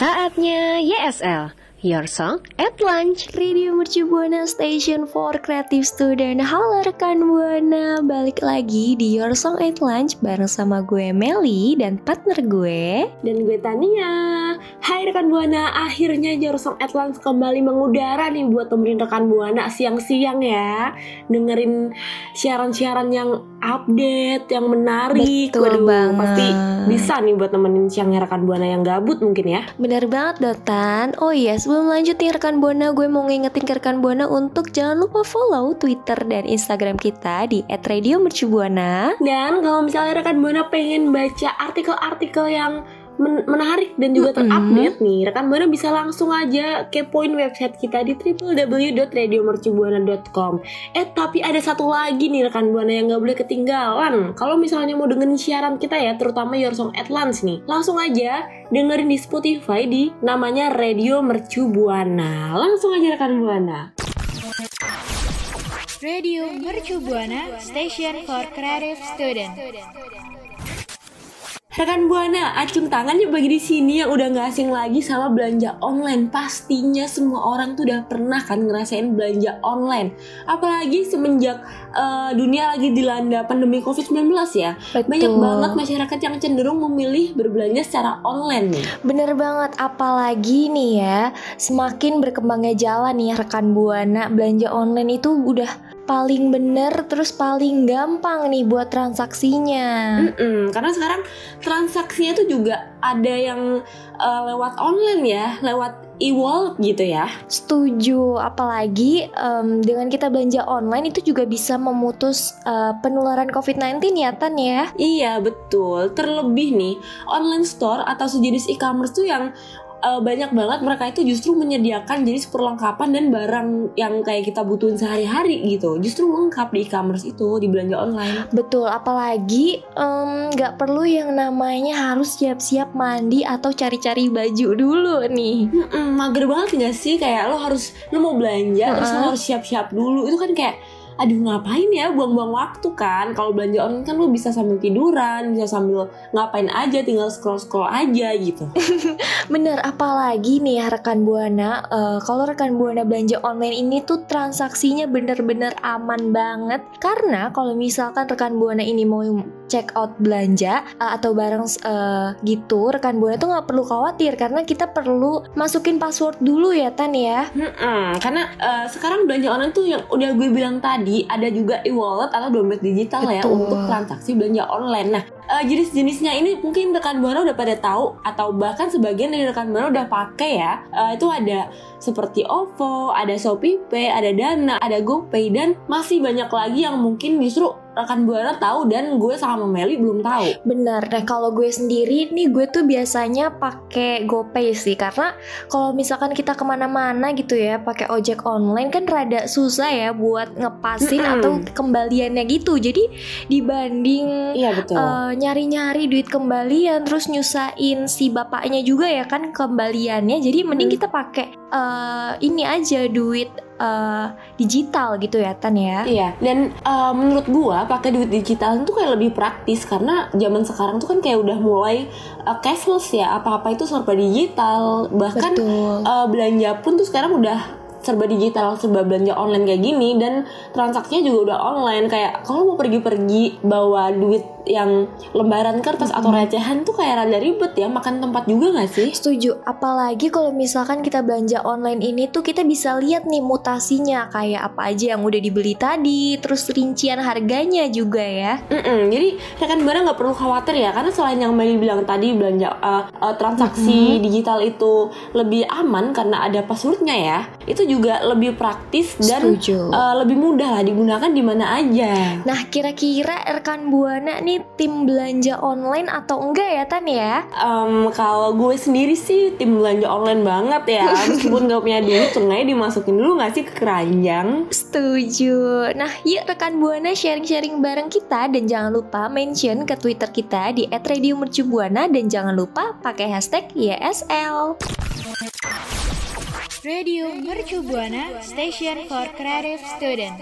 Saatnya YSL, Your Song at Lunch. Radio Mercu Buana Station for Creative Student Halo rekan Buana Balik lagi di Your Song at Lunch Bareng sama gue Meli dan partner gue Dan gue Tania. Hai rekan Buana, akhirnya Your Song at Lunch kembali mengudara nih buat temenin rekan Buana siang-siang ya. Dengerin siaran-siaran yang update, yang menarik. Betul banget. Pasti bisa nih buat nemenin siangnya rekan Buana yang gabut mungkin ya. Bener banget Dotan Oh iya sebelum lanjut nih rekan Buana Gue mau ngingetin ke rekan Buana untuk jangan lupa follow Twitter dan Instagram kita di @radiomercubuana Dan kalau misalnya rekan Buana pengen baca artikel-artikel yang men- menarik dan juga terupdate nih, rekan Buana bisa langsung aja kepoin website kita di www.radiomercubuana.com. Eh tapi ada satu lagi nih rekan Buana yang nggak boleh ketinggalan. Kalau misalnya mau dengerin siaran kita ya, terutama Your Song at Lunch nih, langsung aja dengerin di Spotify di namanya Radio Mercu Buana. Langsung aja rekan Buana. Radio Mercu Buana, Station for Creative Student. Rekan Buana, acung tangan ya bagi di sini yang udah nggak asing lagi sama belanja online. Pastinya semua orang tuh udah pernah kan ngerasain belanja online. Apalagi semenjak eh, dunia lagi dilanda pandemi COVID-19 ya. Betul. Banyak banget masyarakat yang cenderung memilih berbelanja secara online nih. Bener banget, apalagi nih ya, semakin berkembangnya jalan nih ya rekan buana belanja online itu udah paling bener terus paling gampang nih buat transaksinya. Mm-mm, karena sekarang transaksinya tuh juga ada yang eh, lewat online ya, lewat e-wallet gitu ya. Setuju, apalagi em, dengan kita belanja online itu juga bisa memutus eh, penularan COVID-19 ya Tan ya. Iya betul. Terlebih nih online store atau sejenis e-commerce tuh yang uh, banyak banget mereka itu justru menyediakan jenis perlengkapan dan barang yang kayak kita butuhin sehari-hari gitu. Justru lengkap di e-commerce itu di belanja online. Betul, apalagi nggak perlu yang namanya harus siap-siap mandi atau cari-cari baju dulu nih. Mm-mm, mager banget gak sih kayak lo harus lo mau belanja terus lo harus siap-siap dulu itu kan kayak aduh ngapain ya buang-buang waktu kan kalau belanja online kan lo bisa sambil tiduran bisa sambil ngapain aja tinggal scroll scroll aja gitu Bener, apalagi nih ya rekan buana, eh, kalau rekan buana belanja online ini tuh transaksinya bener-bener aman banget. Karena kalau misalkan rekan buana ini mau check out belanja eh, atau barang eh, gitu, rekan buana tuh nggak perlu khawatir karena kita perlu masukin password dulu ya Tan ya. Mm-mm, karena eh, sekarang belanja online tuh yang udah gue bilang tadi ada juga e-wallet atau dompet digital ya Betul. untuk transaksi belanja online. Nah, eh, jenis-jenisnya ini mungkin rekan buana udah pada tahu atau bahkan sebagian dari rekan buana udah pakai ya. Eh, itu ada seperti OVO, ada ShopeePay, ada Dana, ada GoPay dan masih banyak lagi yang mungkin justru rekan buana tahu dan gue sama Meli belum tahu. Bener, nah kalau gue sendiri nih gue tuh biasanya pakai GoPay sih karena kalau misalkan kita ke mana-mana gitu ya pakai ojek online kan rada susah ya buat ngepasin Mm-mm. atau kembaliannya gitu. Jadi dibanding Iya betul. eh, nyari-nyari duit kembalian terus nyusahin si bapaknya juga ya kan kembaliannya. Jadi mending Hmm. kita pakai eh, ini aja duit eh, digital gitu ya Tan ya. Iya, dan uh, menurut gua pakai duit digital itu kayak lebih praktis karena zaman sekarang tuh kan kayak udah mulai uh, cashless ya, apa-apa itu serba digital. Bahkan Betul. uh, belanja pun tuh sekarang udah serba digital, serba belanja online kayak gini dan transaksinya juga udah online. Kayak kalau mau pergi-pergi bawa duit yang lembaran kertas atau recehan tuh kayak rada ribet ya, makan tempat juga gak sih? Setuju, apalagi kalau misalkan kita belanja online ini tuh kita bisa lihat nih mutasinya kayak apa aja yang udah dibeli tadi, terus rincian harganya juga ya. Mm-mm, jadi rekan buana nggak perlu khawatir ya karena selain yang Meli bilang tadi belanja uh, uh, transaksi digital itu lebih aman karena ada passwordnya ya itu juga lebih praktis dan Setuju. uh, lebih mudah lah digunakan di mana aja. Nah, kira-kira rekan Buana nih tim belanja online atau enggak ya Tan ya? Em, kalau gue sendiri sih tim belanja online banget ya meskipun gak punya duit sengaja dimasukin dulu nggak sih ke keranjang. Setuju. Nah, yuk rekan Buana sharing-sharing bareng kita dan jangan lupa mention ke Twitter kita di @radiomercubuana dan jangan lupa pakai hashtag YSL. Radio Mercu Buana Station for Creative Student.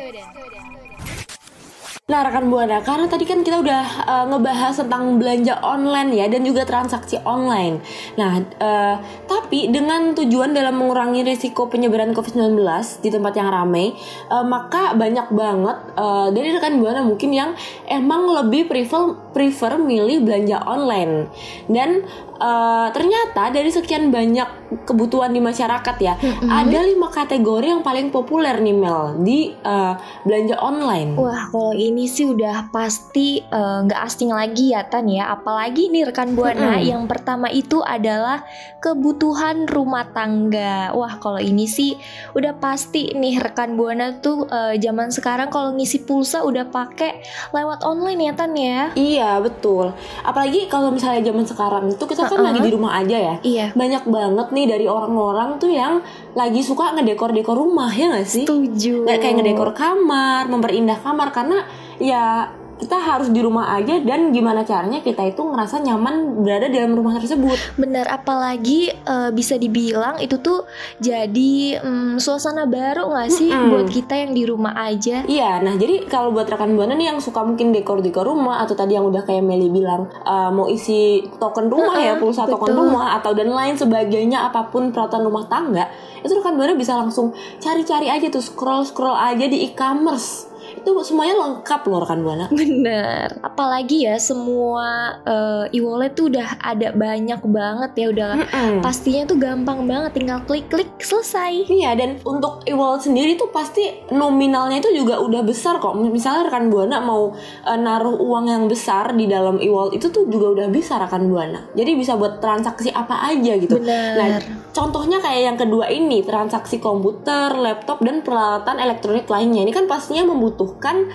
Nah rekan buana, karena tadi kan kita udah uh, ngebahas tentang belanja online ya dan juga transaksi online. Nah, uh, tapi dengan tujuan dalam mengurangi risiko penyebaran COVID-19 di tempat yang ramai, uh, maka banyak banget uh, dari rekan buana mungkin yang emang lebih prefer prefer milih belanja online. Dan uh, ternyata dari sekian banyak kebutuhan di masyarakat ya, ada lima kategori yang paling populer nih Mel di uh, belanja online. Wah, kalau ini sih udah pasti eh, nggak asing lagi ya Tan ya. Apalagi nih rekan Buana, Mm-mm. yang pertama itu adalah kebutuhan rumah tangga. Wah, kalau ini sih udah pasti nih rekan Buana tuh eh, zaman sekarang kalau ngisi pulsa udah pakai lewat online ya Tan ya. Iya betul. Apalagi kalau misalnya zaman sekarang itu kita kan Uh-uh. lagi di rumah aja ya. Iya. Banyak banget nih dari orang-orang tuh yang lagi suka ngedekor-dekor rumah ya nggak sih? Setuju. Kayak ngedekor kamar, memperindah kamar karena ya kita harus di rumah aja dan gimana caranya kita itu ngerasa nyaman berada di dalam rumah tersebut. Bener, apalagi eh, bisa dibilang itu tuh jadi mm, suasana baru nggak sih Mm-mm. buat kita yang di rumah aja. Iya, nah jadi kalau buat rekan buana nih yang suka mungkin dekor-dekor rumah atau tadi yang udah kayak Meli bilang uh, mau isi token rumah ya, Heeh, pulsa token betul. rumah atau dan lain sebagainya apa pun peralatan rumah tangga, itu rekan buana bisa langsung cari-cari aja tuh scroll-scroll aja di e-commerce. Itu semuanya lengkap loh rekan buana. Bener, apalagi ya semua eh, e-wallet tuh udah ada banyak banget ya udah Mm-mm. pastinya tuh gampang banget tinggal klik-klik selesai. Iya dan untuk e-wallet sendiri tuh pasti nominalnya itu juga udah besar kok. Misalnya rekan buana mau eh, naruh uang yang besar di dalam e-wallet itu tuh juga udah bisa rekan buana. Jadi bisa buat transaksi apa aja gitu. Bener. Nah, contohnya kayak yang kedua ini transaksi komputer, laptop dan peralatan elektronik lainnya. Ini kan pastinya membutuhkan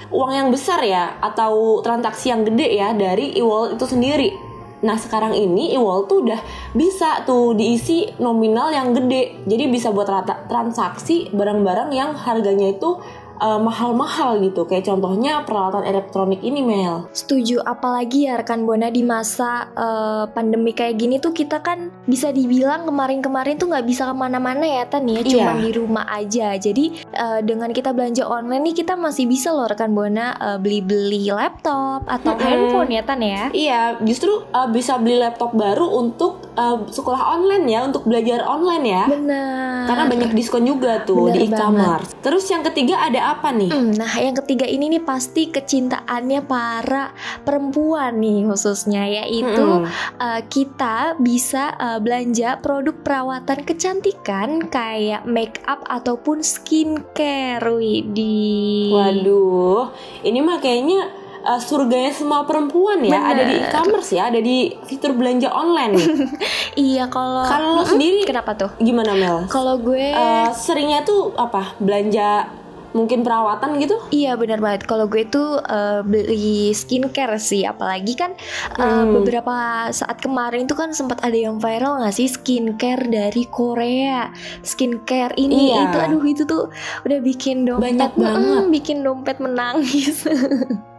uang yang besar ya atau transaksi yang gede ya dari e-wallet itu sendiri. Nah sekarang ini e-wallet tuh udah bisa tuh diisi nominal yang gede Jadi bisa buat transaksi barang-barang yang harganya itu eh, mahal-mahal gitu Kayak contohnya peralatan elektronik ini Mel Setuju, apalagi ya rekan Buana di masa eh, pandemi kayak gini tuh kita kan bisa dibilang kemarin-kemarin tuh nggak bisa ke mana-mana ya Tan ya, cuma Iya. di rumah aja. Jadi eh, dengan kita belanja online nih kita masih bisa loh rekan Buana eh, beli-beli laptop atau Mm-mm. handphone ya Tan ya. Iya justru eh, bisa beli laptop baru untuk eh, sekolah online ya Untuk belajar online ya Benar. Karena banyak diskon juga tuh Bener di e-commerce Terus yang ketiga ada apa nih? Hmm, Nah, yang ketiga ini nih pasti kecintaannya para perempuan nih khususnya yaitu Mm-mm. uh, kita bisa uh, belanja produk perawatan kecantikan kayak make up ataupun skincare. Widih. Waduh, ini mah kayaknya uh, surganya semua perempuan ya, Bener. ada di e-commerce ya, ada di fitur belanja online. Iya kalau Kalau sendiri kenapa tuh? gimana Mel? Kalau gue Uh, seringnya tuh apa? Belanja mungkin perawatan gitu? Iya benar banget. Kalau gue tuh uh, beli skincare sih, apalagi kan uh, Hmm. beberapa saat kemarin tuh kan sempat ada yang viral nggak sih skincare dari Korea, skincare ini Iya. itu, aduh itu tuh udah bikin dompet Banyak banget. Mm, bikin dompet menangis.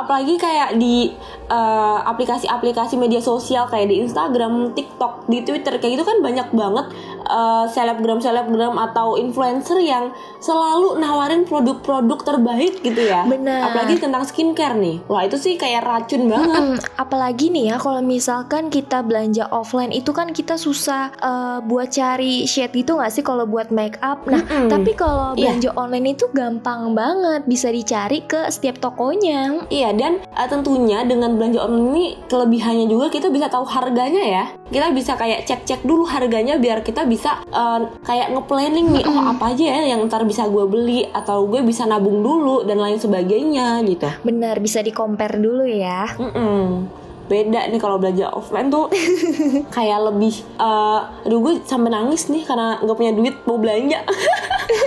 Apalagi kayak di uh, aplikasi-aplikasi media sosial kayak di Instagram, TikTok, di Twitter kayak gitu kan banyak banget eh, selebgram-selebgram atau influencer yang selalu nawarin produk-produk terbaik gitu ya. Benar. Apalagi tentang skincare nih. Wah, itu sih kayak racun banget. Mm, apalagi nih ya kalau misalkan kita belanja offline itu kan kita susah eh, buat cari shade gitu nggak sih kalau buat make up. Nah, Mm-mm. tapi kalau Iya. belanja online itu gampang banget bisa dicari ke setiap tokonya. Iya dan eh, tentunya dengan belanja online ini kelebihannya juga kita bisa tahu harganya ya. Kita bisa kayak cek-cek dulu harganya biar kita bisa eh, kayak nge-planning nih oh apa aja ya yang ntar bisa gue beli atau gue bisa nabung dulu dan lain sebagainya gitu. Benar bisa di compare dulu ya. Mm-mm. Beda nih kalau belanja offline tuh kayak lebih eh, aduh gue sampai nangis nih karena nggak punya duit mau belanja.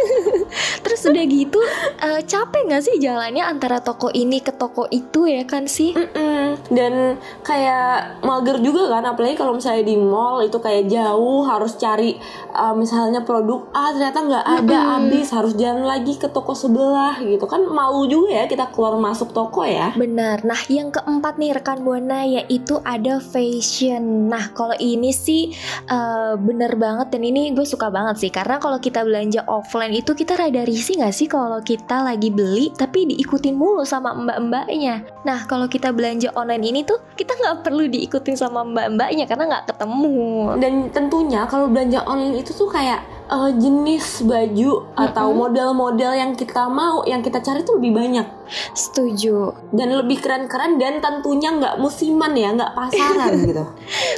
Terus udah gitu eh, capek nggak sih jalannya antara toko ini ke toko itu ya kan sih? Mm-mm. Dan kayak mager juga kan, apalagi kalau misalnya di mall itu kayak jauh harus cari uh, misalnya produk A ternyata nggak ada habis harus jalan lagi ke toko sebelah gitu kan malu juga ya kita keluar masuk toko ya. Benar. Nah, yang keempat nih rekan Buana yaitu ada fashion. Nah, kalau ini sih eh, bener banget dan ini gue suka banget sih karena kalau kita belanja offline itu kita rada risih nggak sih kalau kita lagi beli tapi diikutin mulu sama mbak-mbaknya. Nah, kalau kita belanja online ini tuh kita nggak perlu diikutin sama mbak-mbaknya karena nggak ketemu. Dan tentunya kalau belanja online itu tuh kayak uh, jenis baju atau model-model yang kita mau, yang kita cari tuh lebih banyak Setuju. dan lebih keren-keren dan tentunya nggak musiman ya, nggak pasaran gitu.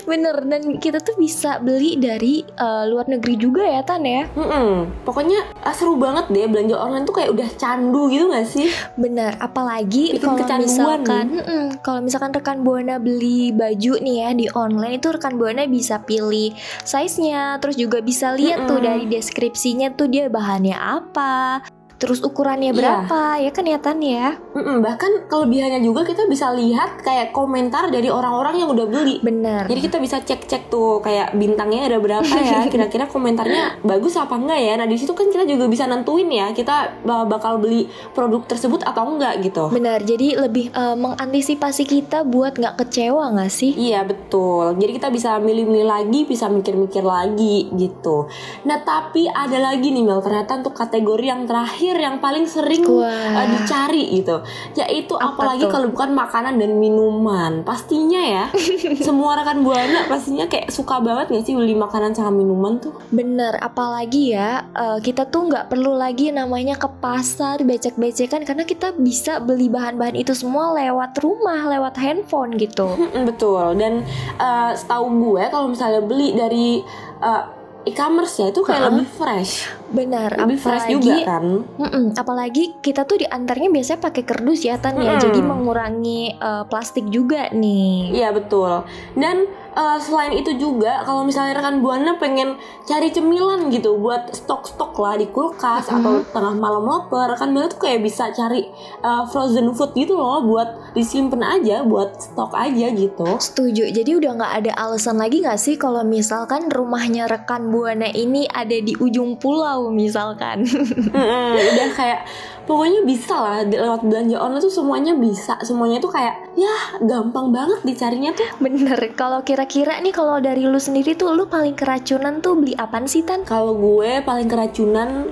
Bener dan kita tuh bisa beli dari eh, luar negeri juga ya Tan ya. Mm-mm. Pokoknya ah, seru banget deh belanja online tuh kayak udah candu gitu gak sih? Benar, apalagi kalau misalkan mm-mm, kalau misalkan rekan Buana beli baju nih ya di online itu rekan Buana bisa pilih size-nya, terus juga bisa lihat tuh dari deskripsinya tuh dia bahannya apa, terus ukurannya Iya. berapa, ya kan ya Tan ya? Mm-mm. Bahkan kelebihannya juga kita bisa lihat kayak komentar dari orang-orang yang udah beli. Benar. Jadi kita bisa cek-cek tuh kayak bintangnya ada berapa ya, kira-kira komentarnya bagus apa enggak ya. Nah di situ kan kita juga bisa nentuin ya kita ba- bakal beli produk tersebut atau enggak gitu. Benar, jadi lebih eh, mengantisipasi kita buat nggak kecewa nggak sih? Iya betul. Jadi kita bisa milih-milih lagi, bisa mikir-mikir lagi gitu. Nah tapi ada lagi nih Mel ternyata untuk kategori yang terakhir yang paling sering Wah. uh, dicari gitu, yaitu Apa apalagi tuh? kalau bukan makanan dan minuman. Pastinya ya, semua rekan buana pastinya kayak suka banget gak sih beli makanan sama minuman tuh? Bener, apalagi ya eh, kita tuh nggak perlu lagi namanya ke pasar becek-becekan karena kita bisa beli bahan-bahan itu semua lewat rumah, lewat handphone gitu. Betul. Dan uh, setahu gue kalau misalnya beli dari uh, e-commerce ya itu kayak Ha-ha. lebih fresh, Benar, lebih fresh juga kan. Mm-mm, apalagi kita tuh diantarnya biasanya pakai kerdus ya Tan ya, Mm-mm. jadi mengurangi eh, plastik juga nih. Iya betul. Dan uh, selain itu juga kalau misalnya rekan buana pengen cari cemilan gitu buat stok-stok lah di kulkas atau tengah malam lapar, rekan buana tuh kayak bisa cari uh, frozen food gitu loh buat disimpan aja, buat stok aja gitu. Setuju. Jadi udah nggak ada alasan lagi nggak sih kalau misalkan rumahnya rekan buana ini ada di ujung pulau misalkan. Mm-mm, udah kayak pokoknya bisa lah lewat belanja online tuh semuanya bisa, semuanya tuh kayak ya gampang banget dicarinya tuh. Bener. Kalau kira-kira nih kalau dari lu sendiri tuh lu paling keracunan tuh beli apaan sih Tan? Kalau gue paling keracunan.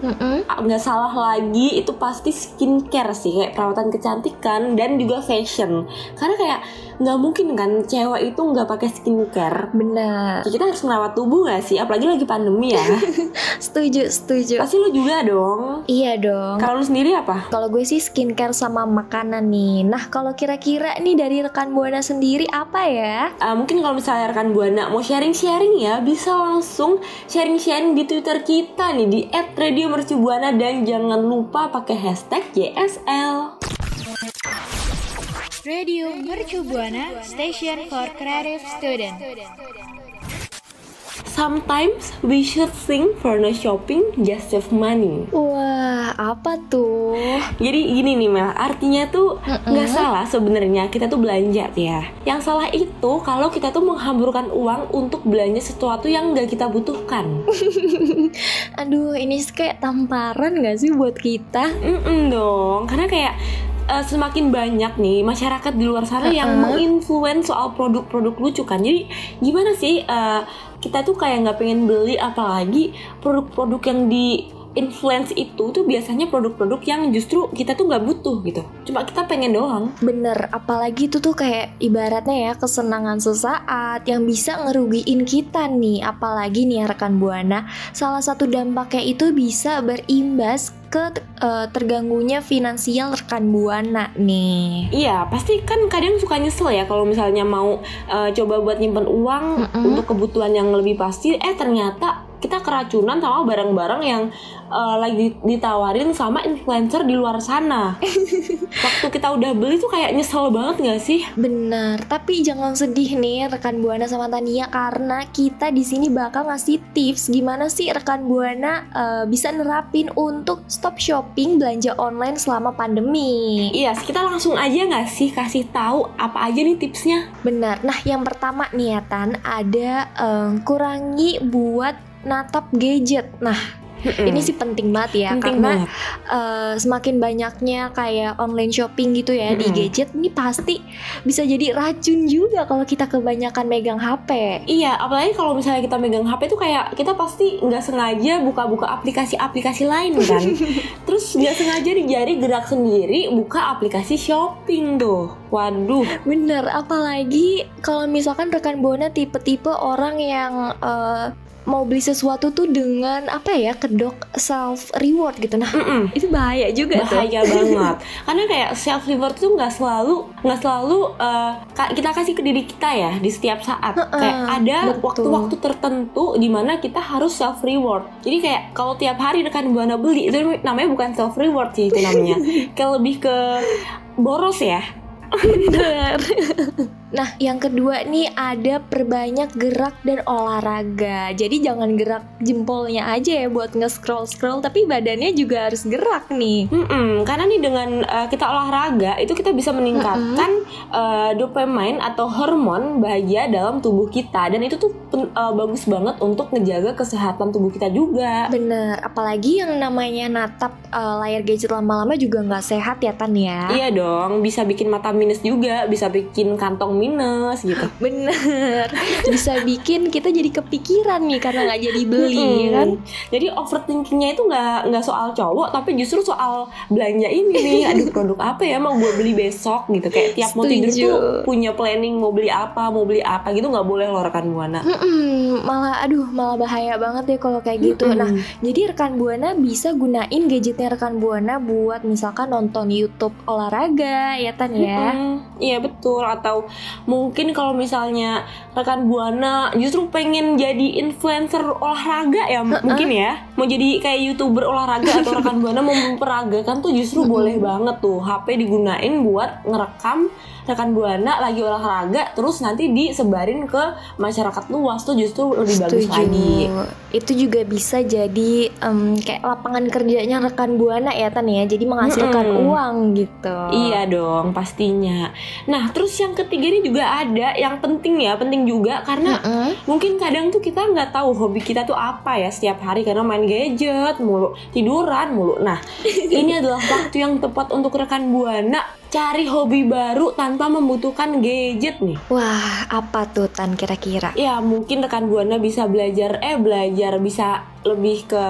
Ah, nggak salah lagi itu pasti skincare sih kayak perawatan kecantikan dan juga fashion karena kayak nggak mungkin kan cewek itu nggak pakai skincare Benar. Ya, kita harus merawat tubuh nggak sih apalagi lagi pandemi ya Setuju, setuju. pasti lu juga dong Iya dong. kalau lu sendiri apa Kalau gue sih skincare sama makanan nih. Nah, kalau kira-kira nih dari rekan Buana sendiri apa ya? Ah, mungkin kalau misalnya rekan buana mau sharing-sharing ya bisa langsung sharing-sharing di twitter kita nih di @radiomercubuana dan jangan lupa pakai hashtag JSL Radio Mercu Buana Station for Creative Student. Sometimes we should think for no shopping just save money Wah, apa tuh? Jadi gini nih Mel, artinya tuh nggak salah sebenarnya kita tuh belanja ya. Yang salah itu kalau kita tuh menghamburkan uang untuk belanja sesuatu yang nggak kita butuhkan. Aduh, ini kayak tamparan gak sih buat kita? Mm dong, karena kayak eh, semakin banyak nih masyarakat di luar sana yang Uh-uh. menginfluence soal produk-produk lucu kan. Jadi gimana sih eh, kita tuh kayak nggak pengen beli apalagi produk-produk yang di influence itu tuh biasanya produk-produk yang justru kita tuh nggak butuh gitu. Cuma kita pengen doang. Bener, apalagi itu tuh kayak ibaratnya ya kesenangan sesaat yang bisa ngerugiin kita nih. Apalagi nih ya rekan Buana, salah satu dampaknya itu bisa berimbas ke eh, terganggunya finansial rekan Buana nih. Iya, pasti kan kadang suka nyesel ya kalau misalnya mau eh, coba buat nyimpen uang Mm-mm. untuk kebutuhan yang lebih pasti, eh ternyata kita keracunan sama barang-barang yang eh, lagi ditawarin sama influencer di luar sana. Waktu kita udah beli tuh kayak nyesel banget gak sih? Benar, tapi jangan sedih nih rekan Buana sama Tania karena kita di sini bakal ngasih tips gimana sih rekan Buana eh, bisa nerapin untuk stop shopping belanja online selama pandemi. Iya, kita langsung aja gak sih kasih tahu apa aja nih tipsnya? Benar. Nah, yang pertama niatan ada eh, kurangi buat natap gadget. Nah, ini sih penting banget ya penting karena banget. eh, semakin banyaknya kayak online shopping gitu ya di Mm-mm. gadget ini pasti bisa jadi racun juga kalau kita kebanyakan megang HP. Iya, apalagi kalau misalnya kita megang HP tuh kayak kita pasti nggak sengaja buka-buka aplikasi-aplikasi lain kan. Terus nggak sengaja di jari gerak sendiri buka aplikasi shopping tuh. Waduh, Bener, apalagi kalau misalkan rekan Buana tipe-tipe orang yang eh, mau beli sesuatu tuh dengan apa ya kedok self reward gitu. Nah, mm-mm. itu bahaya juga tuh. bahaya banget. Karena kayak self reward tuh nggak selalu nggak selalu ka- kita kasih ke diri kita ya di setiap saat. kayak ada waktu-waktu tertentu di mana kita harus self reward. Jadi kayak kalau tiap hari rekan buana beli itu namanya bukan self reward sih itu namanya. kayak lebih ke boros ya. Bener. nah, yang kedua nih ada perbanyak gerak dan olahraga. Jadi jangan gerak jempolnya aja ya buat nge-scroll-scroll, tapi badannya juga harus gerak nih. Mm-mm, karena nih dengan uh, kita olahraga itu kita bisa meningkatkan uh, dopamine atau hormon bahagia dalam tubuh kita dan itu tuh pen- uh, bagus banget untuk ngejaga kesehatan tubuh kita juga. Bener, apalagi yang namanya natap eh, layar gadget lama-lama juga nggak sehat ya Tan ya. Iya dong, bisa bikin mata minus juga, bisa bikin kantong minus gitu. Bener, bisa bikin kita jadi kepikiran nih karena nggak jadi beli ya kan. Jadi overthinkingnya itu nggak nggak soal cowok, tapi justru soal belanja ini nih. Aduh produk apa ya mau gue beli besok gitu. Kayak tiap mau tidur Setuju. tuh punya planning mau beli apa, mau beli apa gitu nggak boleh loh rekan buana. Malah aduh malah bahaya banget deh kalau kayak gitu. Nah, jadi rekan buana bisa gunain gadgetnya rekan buana buat misalkan nonton YouTube olahraga ya Tan ya. Iya betul atau mungkin kalau misalnya rekan buana justru pengen jadi influencer olahraga ya m- mungkin ya. Mau jadi kayak youtuber olahraga atau rekan buana mau memperagakan tuh justru boleh banget tuh. HP digunain buat ngerekam rekan buana lagi olahraga terus nanti disebarin ke masyarakat luas tuh justru lebih bagus lagi. Itu juga bisa jadi em, kayak lapangan kerjanya rekan buana ya Tan ya. Jadi menghasilkan Mm-mm. uang gitu. Iya dong pastinya. Nah terus yang ketiga ini juga ada yang penting ya penting juga karena Mm-mm. mungkin kadang tuh kita nggak tahu hobi kita tuh apa ya setiap hari karena main gadget mulu tiduran mulu nah ini adalah waktu yang tepat untuk rekan buana cari hobi baru tanpa membutuhkan gadget nih. Wah, apa tuh Tan kira-kira? ya mungkin rekan buana bisa belajar eh belajar bisa lebih ke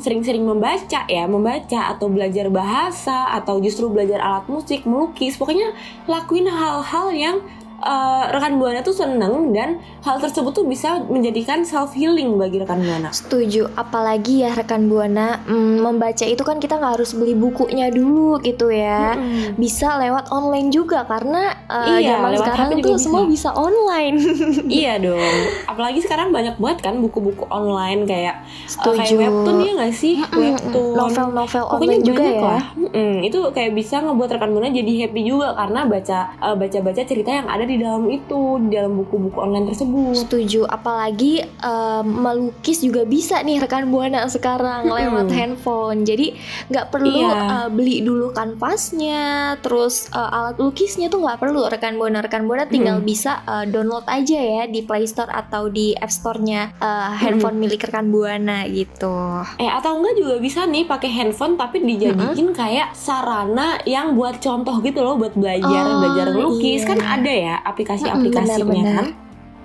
sering-sering membaca ya membaca atau belajar bahasa atau justru belajar alat musik melukis. Pokoknya lakuin hal-hal yang eh, rekan buana tuh seneng dan hal tersebut tuh bisa menjadikan self healing bagi rekan buana Setuju, apalagi ya rekan buana mm, membaca itu kan kita nggak harus beli bukunya dulu gitu ya. Mm-mm. Bisa lewat online juga karena uh, Iya, zaman lewat sekarang HP tuh bisa. semua bisa online. iya dong apalagi sekarang banyak banget kan buku-buku online kayak eh, Setuju. kayak webtoon ya nggak sih webtoon Novel-novel Pokoknya online juga ya. lah. Mm-mm, itu kayak bisa ngebuat rekan buana jadi happy juga karena baca eh, baca-baca cerita yang ada di dalam itu, di dalam buku-buku online tersebut. Setuju, apalagi em, melukis juga bisa nih rekan buana sekarang lewat handphone. Jadi nggak perlu Iya. eh, beli dulu kanvasnya, terus eh, alat lukisnya tuh nggak perlu rekan buana rekan buana tinggal bisa eh, download aja ya di Play Store atau di App Store-nya eh, handphone milik rekan buana gitu. Eh atau enggak juga bisa nih pakai handphone tapi dijadiin kayak sarana yang buat contoh gitu loh buat belajar Oh, belajar lukis iya. kan ada ya aplikasi-aplikasinya kan.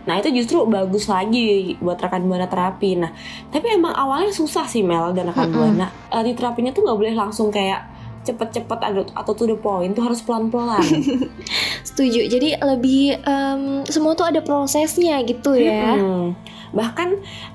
Nah itu justru bagus lagi buat rekan buana terapi. Nah tapi emang awalnya susah sih Mel dan rekan Mm-mm. buana. Eh, diterapinya tuh nggak boleh langsung kayak cepet-cepet atau, atau to the point tuh harus pelan-pelan. Setuju. Jadi lebih em, semua tuh ada prosesnya gitu ya. Mm-mm. Bahkan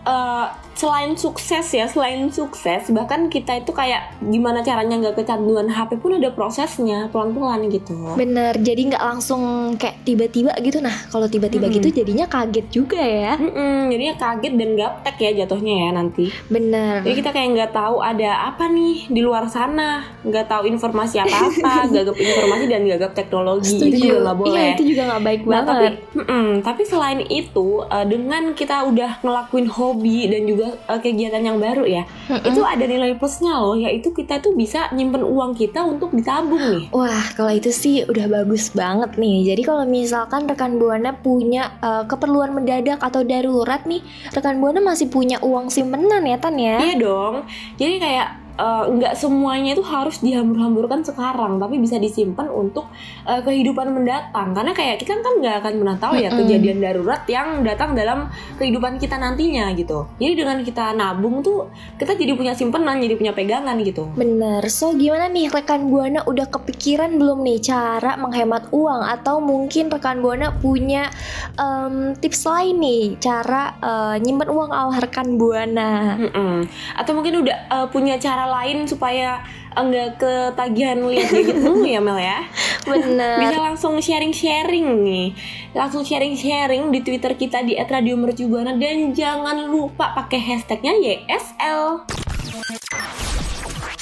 eh, selain sukses ya, selain sukses, bahkan kita itu kayak gimana caranya nggak kecanduan HP pun ada prosesnya, pelan-pelan gitu. Bener. Jadi nggak langsung kayak tiba-tiba gitu. Nah, kalau tiba-tiba Mm-mm. gitu jadinya kaget juga ya. Mm-mm, jadinya kaget dan gaptek ya jatuhnya ya nanti. Bener. Jadi kita kayak nggak tahu ada apa nih di luar sana, nggak tahu informasi apa-apa, gagap informasi dan gagap teknologi itu juga nggak boleh. Iya, itu juga nggak baik Nah, tapi, banget. mm-mm, tapi selain itu, eh, dengan kita udah ngelakuin hobi dan juga kegiatan yang baru ya, itu ada nilai plusnya loh, yaitu kita tuh bisa nyimpen uang kita untuk ditabung nih. Wah, kalau itu sih udah bagus banget nih. Jadi kalau misalkan rekan buana punya eh, keperluan mendadak atau darurat nih, rekan buana masih punya uang simpenan ya Tan ya? Iya dong. Jadi kayak eh, nggak semuanya itu harus dihambur-hamburkan sekarang, tapi bisa disimpan untuk eh, kehidupan mendatang. Karena kayak kita kan nggak akan pernah tahu ya Mm-mm. kejadian darurat yang datang dalam kehidupan kita nantinya gitu. Jadi dengan kita nabung tuh kita jadi punya simpenan, jadi punya pegangan gitu. Bener, so gimana nih rekan Buana udah kepikiran belum nih cara menghemat uang atau mungkin rekan Buana punya em, tips lain nih cara eh, nyimpen uang ala rekan Buana? Mm-mm. Atau mungkin udah eh, punya cara lain supaya enggak ketagihan lihat gadget mulu ya Mel ya. Bener. Bisa langsung sharing-sharing nih. Langsung sharing-sharing di Twitter kita di @radiomercubuana dan jangan lupa pakai hashtagnya YSL.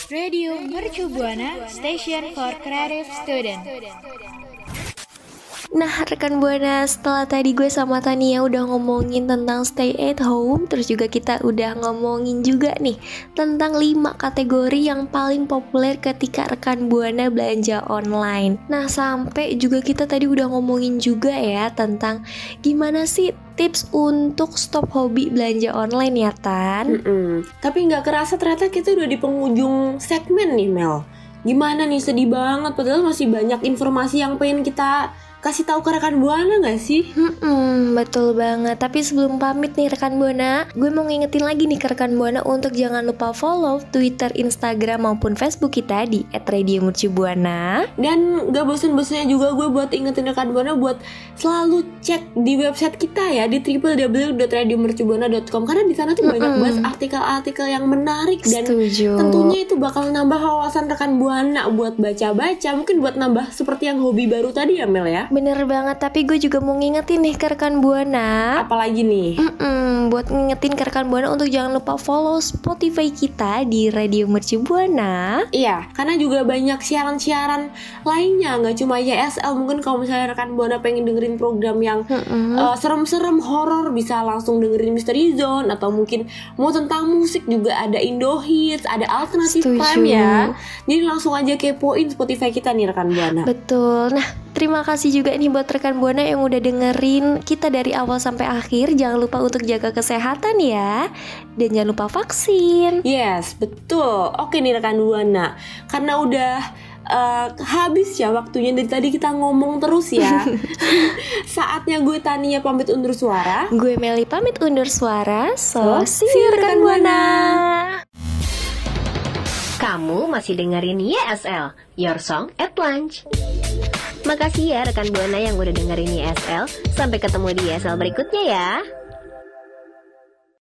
Radio Mercu Buana Station for Creative Student. Nah rekan Buana setelah tadi gue sama Tania udah ngomongin tentang stay at home Terus juga kita udah ngomongin juga nih Tentang 5 kategori yang paling populer ketika rekan Buana belanja online Nah sampai juga kita tadi udah ngomongin juga ya Tentang gimana sih tips untuk stop hobi belanja online ya Tan Mm-mm. Tapi nggak kerasa ternyata kita udah di penghujung segmen nih Mel. Gimana nih sedih banget padahal masih banyak informasi yang pengen kita kasih tahu ke rekan buana nggak sih? Hmm, betul banget. Tapi sebelum pamit nih rekan Buana, gue mau ngingetin lagi nih ke rekan Buana untuk jangan lupa follow Twitter, Instagram maupun Facebook kita di @radiomercubuana. Dan gak bosen-bosennya juga gue buat ingetin rekan buana buat selalu cek di website kita ya di www.radiomercubuana.com karena di sana tuh banyak Mm-mm. banget artikel-artikel yang menarik dan Setuju. tentunya itu bakal nambah wawasan rekan buana buat baca-baca mungkin buat nambah seperti yang hobi baru tadi ya Mel ya. Bener banget, tapi gue juga mau ngingetin nih ke rekan Buana. Apalagi nih? Mm-mm, buat ngingetin ke rekan Buana untuk jangan lupa follow Spotify kita di Radio Mercu Buana. Iya, karena juga banyak siaran-siaran lainnya, nggak cuma YSL. Mungkin kalau misalnya rekan buana pengen dengerin program yang Mm-mm. uh, serem-serem horor bisa langsung dengerin Mystery Zone atau mungkin mau tentang musik juga ada Indo Hits, ada Alternative Setuju. Prime ya. Jadi langsung aja kepoin Spotify kita nih rekan buana. Betul. Nah, terima kasih juga nih buat rekan Buana yang udah dengerin kita dari awal sampai akhir. Jangan lupa untuk jaga kesehatan ya. Dan jangan lupa vaksin. Yes, betul. Oke nih rekan buana, karena udah uh, habis ya waktunya dari tadi kita ngomong terus ya. Saatnya gue Tania pamit undur suara. Gue Meli pamit undur suara. So, So, see you rekan Buana. Kamu masih dengerin YSL, Your Song at Lunch. Makasih ya rekan Buana yang udah dengerin YSL. Sampai ketemu di YSL berikutnya ya.